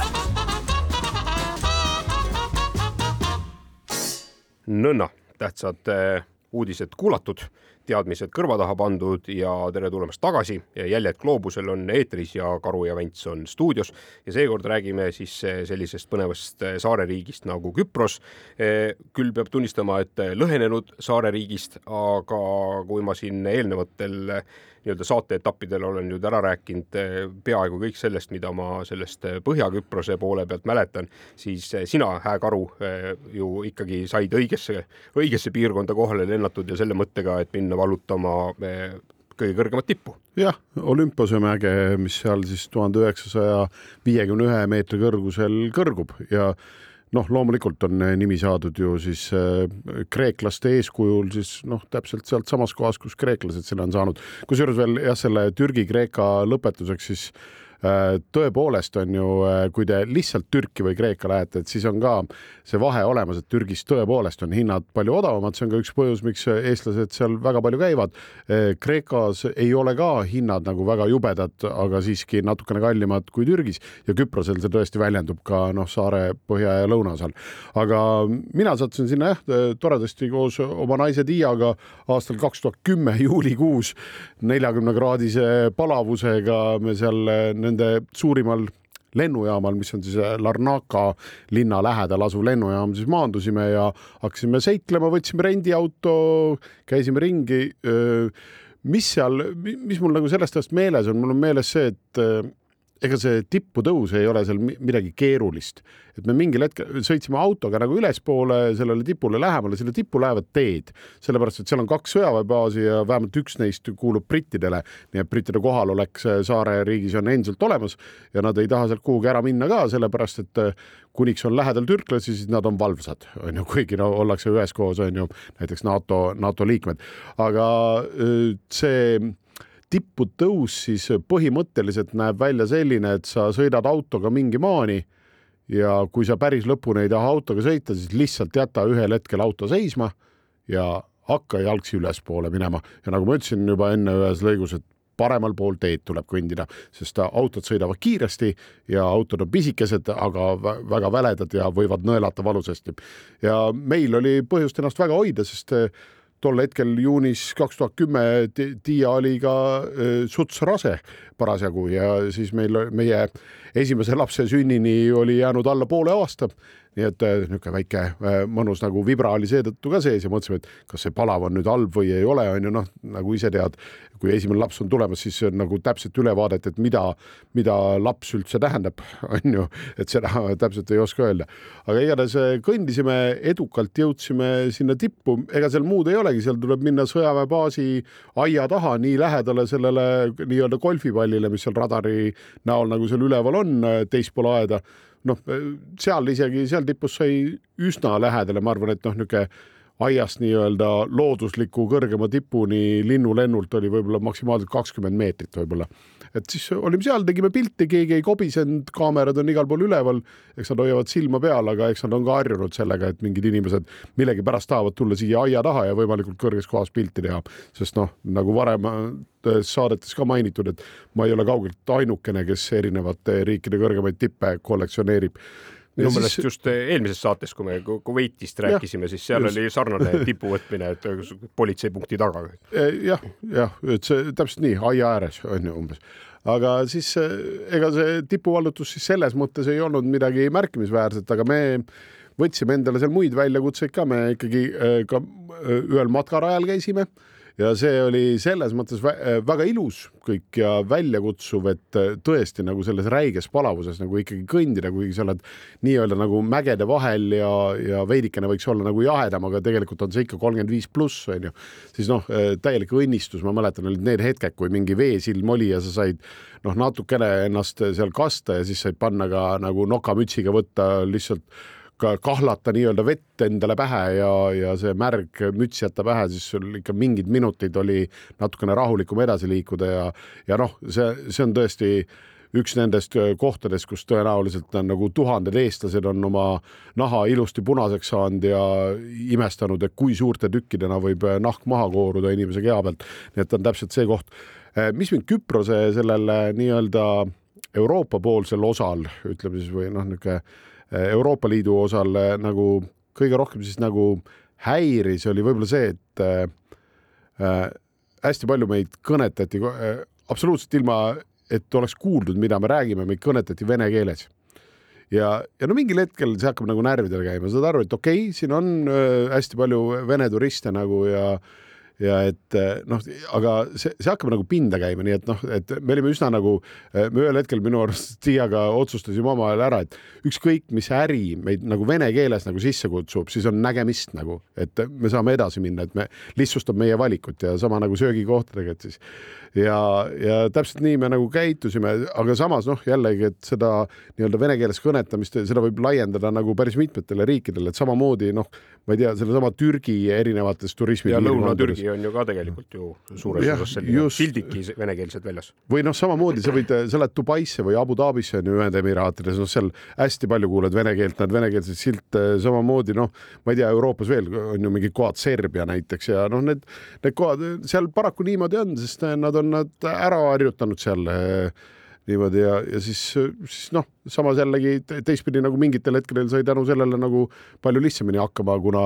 nõnna, tähtsad eh, uudised kuulatud, teadmised kõrva taha pandud ja tere tulemast tagasi. jäljed gloobusel on eetris ja Karu ja Vents on stuudios ja seekord räägime siis sellisest põnevast saareriigist nagu Küpros. küll peab tunnistama, et lõhenenud saareriigist, aga kui ma siin eelnevatel nii-öelda saateetappidel olen nüüd ära rääkinud eh, peaaegu kõik sellest, mida ma sellest eh, Põhja-Küprose poole pealt mäletan, siis eh, sina, Hää Karu, ju ikkagi said õigesse, õigesse piirkonda kohale lennatud ja selle mõttega, et minna vallutama kõige kõrgemat tippu. jah, Olümpose mäge, mis seal siis tuhande üheksasaja viiekümne ühe meetri kõrgusel kõrgub ja noh, loomulikult on eh, nimi saadud ju siis äh, kreeklaste eeskujul siis noh, täpselt sealtsamas kohas, kus kreeklased selle on saanud. kusjuures veel jah, selle Türgi-Kreeka lõpetuseks siis Äh, tõepoolest on ju, äh, kui te lihtsalt Türki või Kreeka lähete, et siis on ka see vahe olemas, et Türgis tõepoolest on hinnad palju odavamad, see on ka üks põhjus, miks eestlased seal väga palju käivad. Äh, Kreekas ei ole ka hinnad nagu väga jubedad, aga siiski natukene kallimad kui Türgis ja Küprosel see tõesti väljendub ka noh, saare põhja ja lõunaosal. aga mina sattusin sinna jah, toredasti koos oma naise Tiiaga aastal kaks tuhat kümme juulikuus neljakümne kraadise palavusega me seal nende suurimal lennujaamal, mis on siis äh, Larnaca linna lähedal asuv lennujaam, siis maandusime ja hakkasime seiklema, võtsime rendiauto, käisime ringi. mis seal, mis mul nagu sellest ajast meeles on, mul on meeles see, et ega see tipputõus ei ole seal midagi keerulist, et me mingil hetkel sõitsime autoga nagu ülespoole sellele tipule lähemale, sinna tippu lähevad teed, sellepärast et seal on kaks sõjaväebaasi ja vähemalt üks neist kuulub brittidele, nii et brittide kohalolek saareriigis on endiselt olemas ja nad ei taha sealt kuhugi ära minna ka, sellepärast et äh, kuniks on lähedal türklasi, siis nad on valvsad, on ju, kuigi no ollakse üheskoos, on ju, näiteks NATO, NATO liikmed, aga äh, see tipputõus siis põhimõtteliselt näeb välja selline, et sa sõidad autoga mingi maani ja kui sa päris lõpuni ei taha autoga sõita, siis lihtsalt jäta ühel hetkel auto seisma ja hakka jalgsi ülespoole minema ja nagu ma ütlesin juba enne ühes lõigus, et paremal pool teed tuleb kõndida, sest autod sõidavad kiiresti ja autod on pisikesed, aga väga väledad ja võivad nõelata valusasti. ja meil oli põhjust ennast väga hoida, sest tol hetkel juunis kaks tuhat kümme Tiia oli ka suts rase parasjagu ja siis meil, meie esimese lapse sünnini oli jäänud alla poole aasta nii et äh, niisugune väike äh, mõnus nagu vibra oli seetõttu ka sees ja mõtlesime, et kas see palav on nüüd halb või ei ole, on ju noh, nagu ise tead, kui esimene laps on tulemas, siis on nagu täpset ülevaadet, et mida, mida laps üldse tähendab, on ju, et seda täpselt ei oska öelda. aga igatahes äh, kõndisime edukalt, jõudsime sinna tippu, ega seal muud ei olegi, seal tuleb minna sõjaväebaasi aia taha nii lähedale sellele nii-öelda golfipallile, mis seal radari näol nagu seal üleval on, teispool aeda noh, seal isegi seal tipus sai üsna lähedale, ma arvan, et noh, niisugune aiast nii-öelda loodusliku kõrgema tipuni linnulennult oli võib-olla maksimaalselt kakskümmend meetrit võib-olla. et siis olime seal, tegime pilti, keegi ei kobisenud, kaamerad on igal pool üleval, eks nad hoiavad silma peal, aga eks nad on ka harjunud sellega, et mingid inimesed millegipärast tahavad tulla siia aia taha ja võimalikult kõrges kohas pilti teha, sest noh, nagu varem saadetes ka mainitud, et ma ei ole kaugelt ainukene, kes erinevate riikide kõrgemaid tippe kollektsioneeib minu siis... meelest just eh, eelmises saates, kui me Kuveitist rääkisime, siis seal just. oli sarnane tipuvõtmine, et politseipunkti taga. Eh, jah, jah, et see täpselt nii, aia ääres on ju umbes aga siis eh, ega see tipuvallutus siis selles mõttes ei olnud midagi märkimisväärset, aga me võtsime endale seal muid väljakutseid ka, me ikkagi ka ühel matkarajal käisime ja see oli selles mõttes väga ilus kõik ja väljakutsuv, et äh, tõesti nagu selles räiges palavuses nagu ikkagi kõndida, kuigi sa oled nii-öelda nagu mägede vahel ja, ja veidikene võiks olla nagu jahedam, aga tegelikult on see ikka kolmkümmend viis pluss on ju, siis noh, äh, täielik õnnistus, ma mäletan, olid need hetked, kui mingi veesilm oli ja sa said noh, natukene ennast seal kasta ja siis said panna ka nagu nokamütsiga võtta lihtsalt kahlata nii-öelda vett endale pähe ja, ja see märg müts jätta pähe, siis sul ikka mingid minutid oli natukene rahulikum edasi liikuda ja, ja noh, see, see on tõesti üks nendest kohtadest, kus tõenäoliselt on nagu tuhanded eestlased on oma naha ilusti punaseks saanud ja imestanud, et kui suurte tükkidena võib nahk maha kooruda inimese keha pealt. nii et on täpselt see koht. mis mind Küprose sellel nii-öelda Euroopa poolsel osal, ütleme siis või noh, niisugune Euroopa Liidu osal nagu kõige rohkem siis nagu häiris, oli võib-olla see, et äh, äh, hästi palju meid kõnetati äh, absoluutselt ilma, et oleks kuuldud, mida me räägime, meid kõnetati vene keeles. Ja, ja no mingil hetkel see hakkab nagu närvidele käima, saad aru, et okei okay,, siin on äh, hästi palju vene turiste nagu ja ja et eh, noh, aga see, see hakkab nagu pinda käima, nii et noh, et me olime üsna nagu, eh, me ühel hetkel minu arust Tiiaga otsustasime omavahel ära, et ükskõik, mis äri meid nagu vene keeles nagu sisse kutsub, siis on nägemist nagu, et me saame edasi minna, et me lihtsustab meie valikut ja sama nagu söögikohtadega, et siis ja, ja täpselt nii me nagu käitusime, aga samas noh, jällegi, et seda nii-öelda vene keeles kõnetamist, seda võib laiendada nagu päris mitmetele riikidele, et samamoodi noh, ma ei tea, sellesama Türgi erinevates turismi. ja Lõuna-Türgi on ju ka tegelikult ju suures osas selline sildiki venekeelsed väljas. või noh, samamoodi sa võid, sa lähed Dubaisse või Abu Dhabisse on ju Ühendemiraatides, noh, seal hästi palju kuuled vene keelt, näed venekeelseid silte, samamoodi noh, ma ei tea, Euroopas veel on ju mingid kohad, Serbia näiteks ja noh, need, need kohad seal paraku niimoodi on, sest nad on on nad ära harjutanud seal eh, niimoodi ja, ja siis, siis noh, samas jällegi teistpidi nagu mingitel hetkedel sai tänu sellele nagu palju lihtsamini hakkama, kuna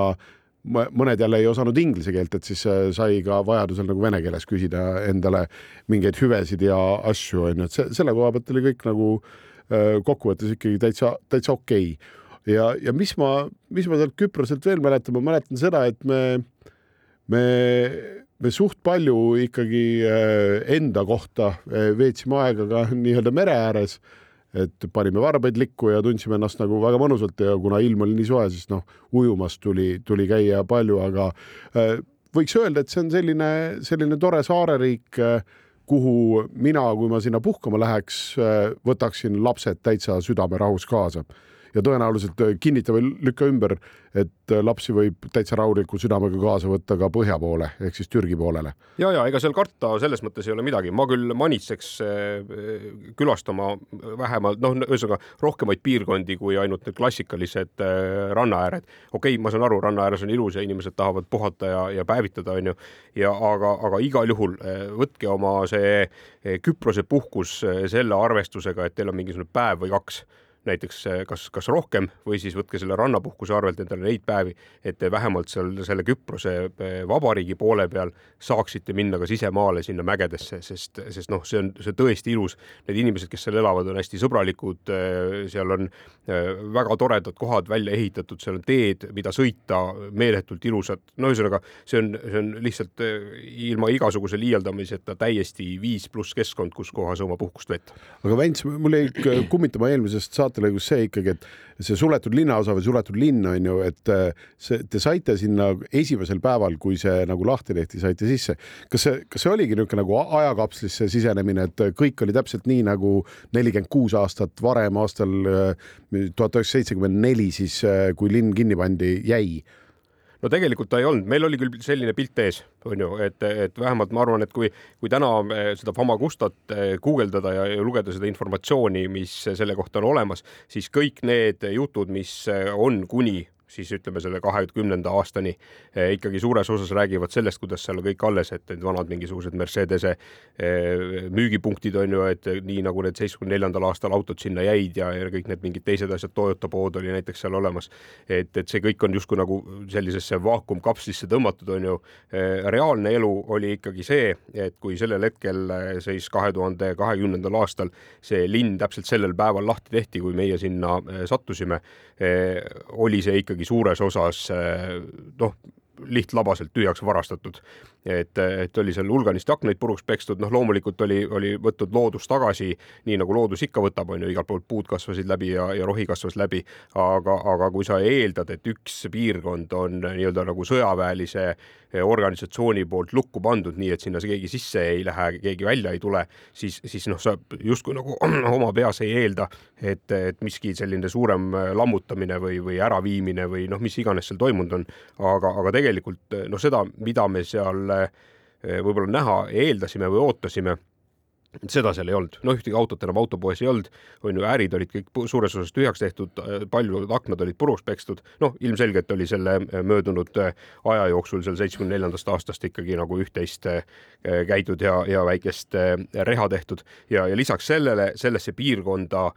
mõned jälle ei osanud inglise keelt, et siis eh, sai ka vajadusel nagu vene keeles küsida endale mingeid hüvesid ja asju onju, et see, selle koha pealt oli kõik nagu eh, kokkuvõttes ikkagi täitsa, täitsa okei okay. ja, ja mis ma, mis ma sealt Küproselt veel mäletan, ma mäletan seda, et me, me me suht palju ikkagi äh, enda kohta äh, veetsime aega ka nii-öelda mere ääres, et panime varbaid likku ja tundsime ennast nagu väga mõnusalt ja kuna ilm oli nii soe, siis noh, ujumas tuli, tuli käia palju, aga äh, võiks öelda, et see on selline, selline tore saareriik, kuhu mina, kui ma sinna puhkama läheks, võtaksin lapsed täitsa südamerahus kaasa ja tõenäoliselt kinnita või lükka ümber, et äh, lapsi võib täitsa rahuliku südamega kaasa võtta ka põhja poole ehk siis Türgi poolele. ja, ja ega seal karta selles mõttes ei ole midagi, ma küll manitseks äh, külastama vähemalt noh, ühesõnaga rohkemaid piirkondi kui ainult need klassikalised äh, rannaääred. okei okay,, ma saan aru, ranna ääres on ilus ja inimesed tahavad puhata ja, ja päevitada, onju, ja aga, aga igal juhul võtke oma see Küprose puhkus selle arvestusega, et teil on mingisugune päev või kaks näiteks eh, kas, kas rohkem või siis võtke selle rannapuhkuse arvelt endale neid päevi, et te vähemalt seal selle Küprose eh, vabariigi poole peal saaksite minna ka sisemaale sinna mägedesse, sest, sest noh, see on, see on tõesti ilus. Need inimesed, kes seal elavad, on hästi sõbralikud. Eh, seal on väga toredad kohad välja ehitatud, seal on teed, mida sõita, meeletult ilusad. no ühesõnaga, see on, see on lihtsalt ilma igasuguse liialdamiseta täiesti viis pluss keskkond, kus kohas oma puhkust veeta. aga Vents, mul jäi kummitama eelmisest saate saatelõigus see ikkagi, et see suletud linnaosa või suletud linn on ju, et äh, see, te saite sinna esimesel päeval, kui see nagu lahti tehti, saite sisse. kas see, kas see oligi niisugune nagu ajakapslisse sisenemine, et kõik oli täpselt nii nagu nelikümmend kuus aastat varem, aastal äh, tuhat üheksasada seitsekümmend neli, siis äh, kui linn kinni pandi, jäi no tegelikult ta ei olnud, meil oli küll selline pilt ees, on ju, et, et vähemalt ma arvan, et kui, kui täna eh, seda Famagustat eh, guugeldada ja, ja lugeda seda informatsiooni, mis selle kohta on olemas, siis kõik need jutud, mis eh, on kuni siis ütleme selle kahekümnenda aastani eh, ikkagi suures osas räägivad sellest, kuidas seal on kõik alles, et need vanad mingisugused Mercedese eh, müügipunktid on ju, et nii nagu need seitsmekümne neljandal aastal autod sinna jäid ja, ja kõik need mingid teised asjad, Toyota pood oli näiteks seal olemas. et, et see kõik on justkui nagu sellisesse vaakumkapslisse tõmmatud, on ju. Eh, reaalne elu oli ikkagi see, et kui sellel hetkel siis kahe tuhande kahekümnendal aastal see linn täpselt sellel päeval lahti tehti, kui meie sinna sattusime, oli see ikkagi ikkagi suures osas eh, noh, lihtlabaselt tühjaks varastatud et, et oli seal hulganisti aknaid puruks pekstud, noh, loomulikult oli, oli võtnud loodus tagasi, nii nagu loodus ikka võtab, on ju, igalt poolt puud kasvasid läbi ja, ja rohi kasvas läbi. aga, aga kui sa eeldad, et üks piirkond on nii-öelda nagu sõjaväelise organisatsiooni poolt lukku pandud, nii et sinna keegi sisse ei lähe, keegi välja ei tule, siis, siis noh, sa justkui nagu oma peas ei eelda, et, et miski selline suurem lammutamine või, või äraviimine või noh, mis iganes seal toimunud on. aga, aga tegelikult noh, seda, mida me seal Eh, võib-olla näha eeldasime või ootasime seda seal ei olnud, noh, ühtegi autot enam autopoes ei olnud, on ju, ärid olid kõik suures osas tühjaks tehtud, paljud aknad olid puruks pekstud, noh, ilmselgelt oli selle äh, möödunud äh, aja jooksul seal seitsmekümne neljandast aastast ikkagi nagu üht-teist äh, käidud ja, ja väikest reha tehtud. Ja, ja lisaks sellele, sellesse piirkonda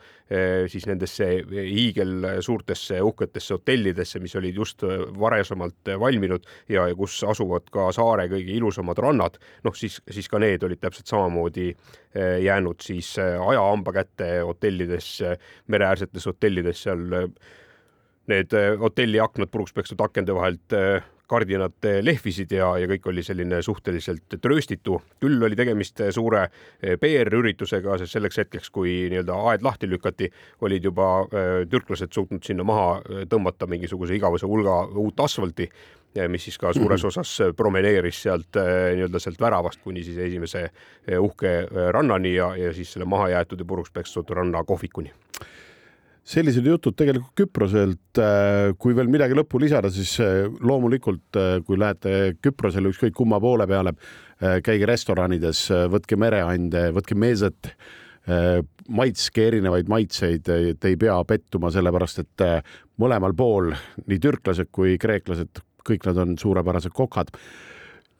siis nendesse hiigel suurtesse uhketesse hotellidesse, mis olid just varasemalt valminud ja, ja kus asuvad ka saare kõige ilusamad rannad, noh siis, siis ka need olid täpselt samamoodi jäänud siis eh, ajahamba kätte hotellides, mereäärsetes hotellides seal eh, need hotelli aknad puruks pekstud akende vahelt kardinad lehvisid ja, ja kõik oli selline suhteliselt trööstitu. küll oli tegemist suure PR-üritusega, sest selleks hetkeks, kui nii-öelda aed lahti lükati, olid juba türklased suutnud sinna maha tõmmata mingisuguse igavese hulga uut asfalti mis siis ka suures osas promeneeris sealt äh, nii-öelda sealt väravast kuni siis esimese äh, uhke äh, rannani ja, ja siis selle mahajäetud ja puruks pekstud ranna kohvikuni sellised jutud tegelikult Küproselt. kui veel midagi lõppu lisada, siis loomulikult, kui lähete Küprosele ükskõik kumma poole peale, käige restoranides, võtke mereande, võtke meeset, maitske erinevaid maitseid, te ei pea pettuma, sellepärast et mõlemal pool nii türklased kui kreeklased kõik nad on suurepärased kokad.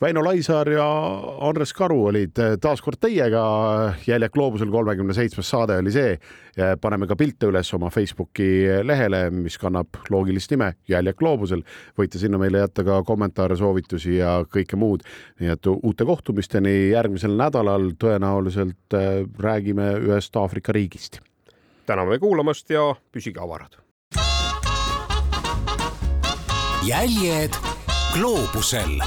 Väino Laisaar ja Andres Karu olid eh, taas kord teiega. Jäljak gloobusel kolmekümne seitsmes saade oli see. paneme ka pilte üles oma Facebooki lehele, mis kannab loogilist nime Jäljak gloobusel. võite sinna meile jätta ka kommentaare, soovitusi ja kõike muud. nii et uute kohtumisteni järgmisel nädalal tõenäoliselt eh, räägime ühest Aafrika riigist. täname kuulamast ja püsige avarad jäljed gloobusel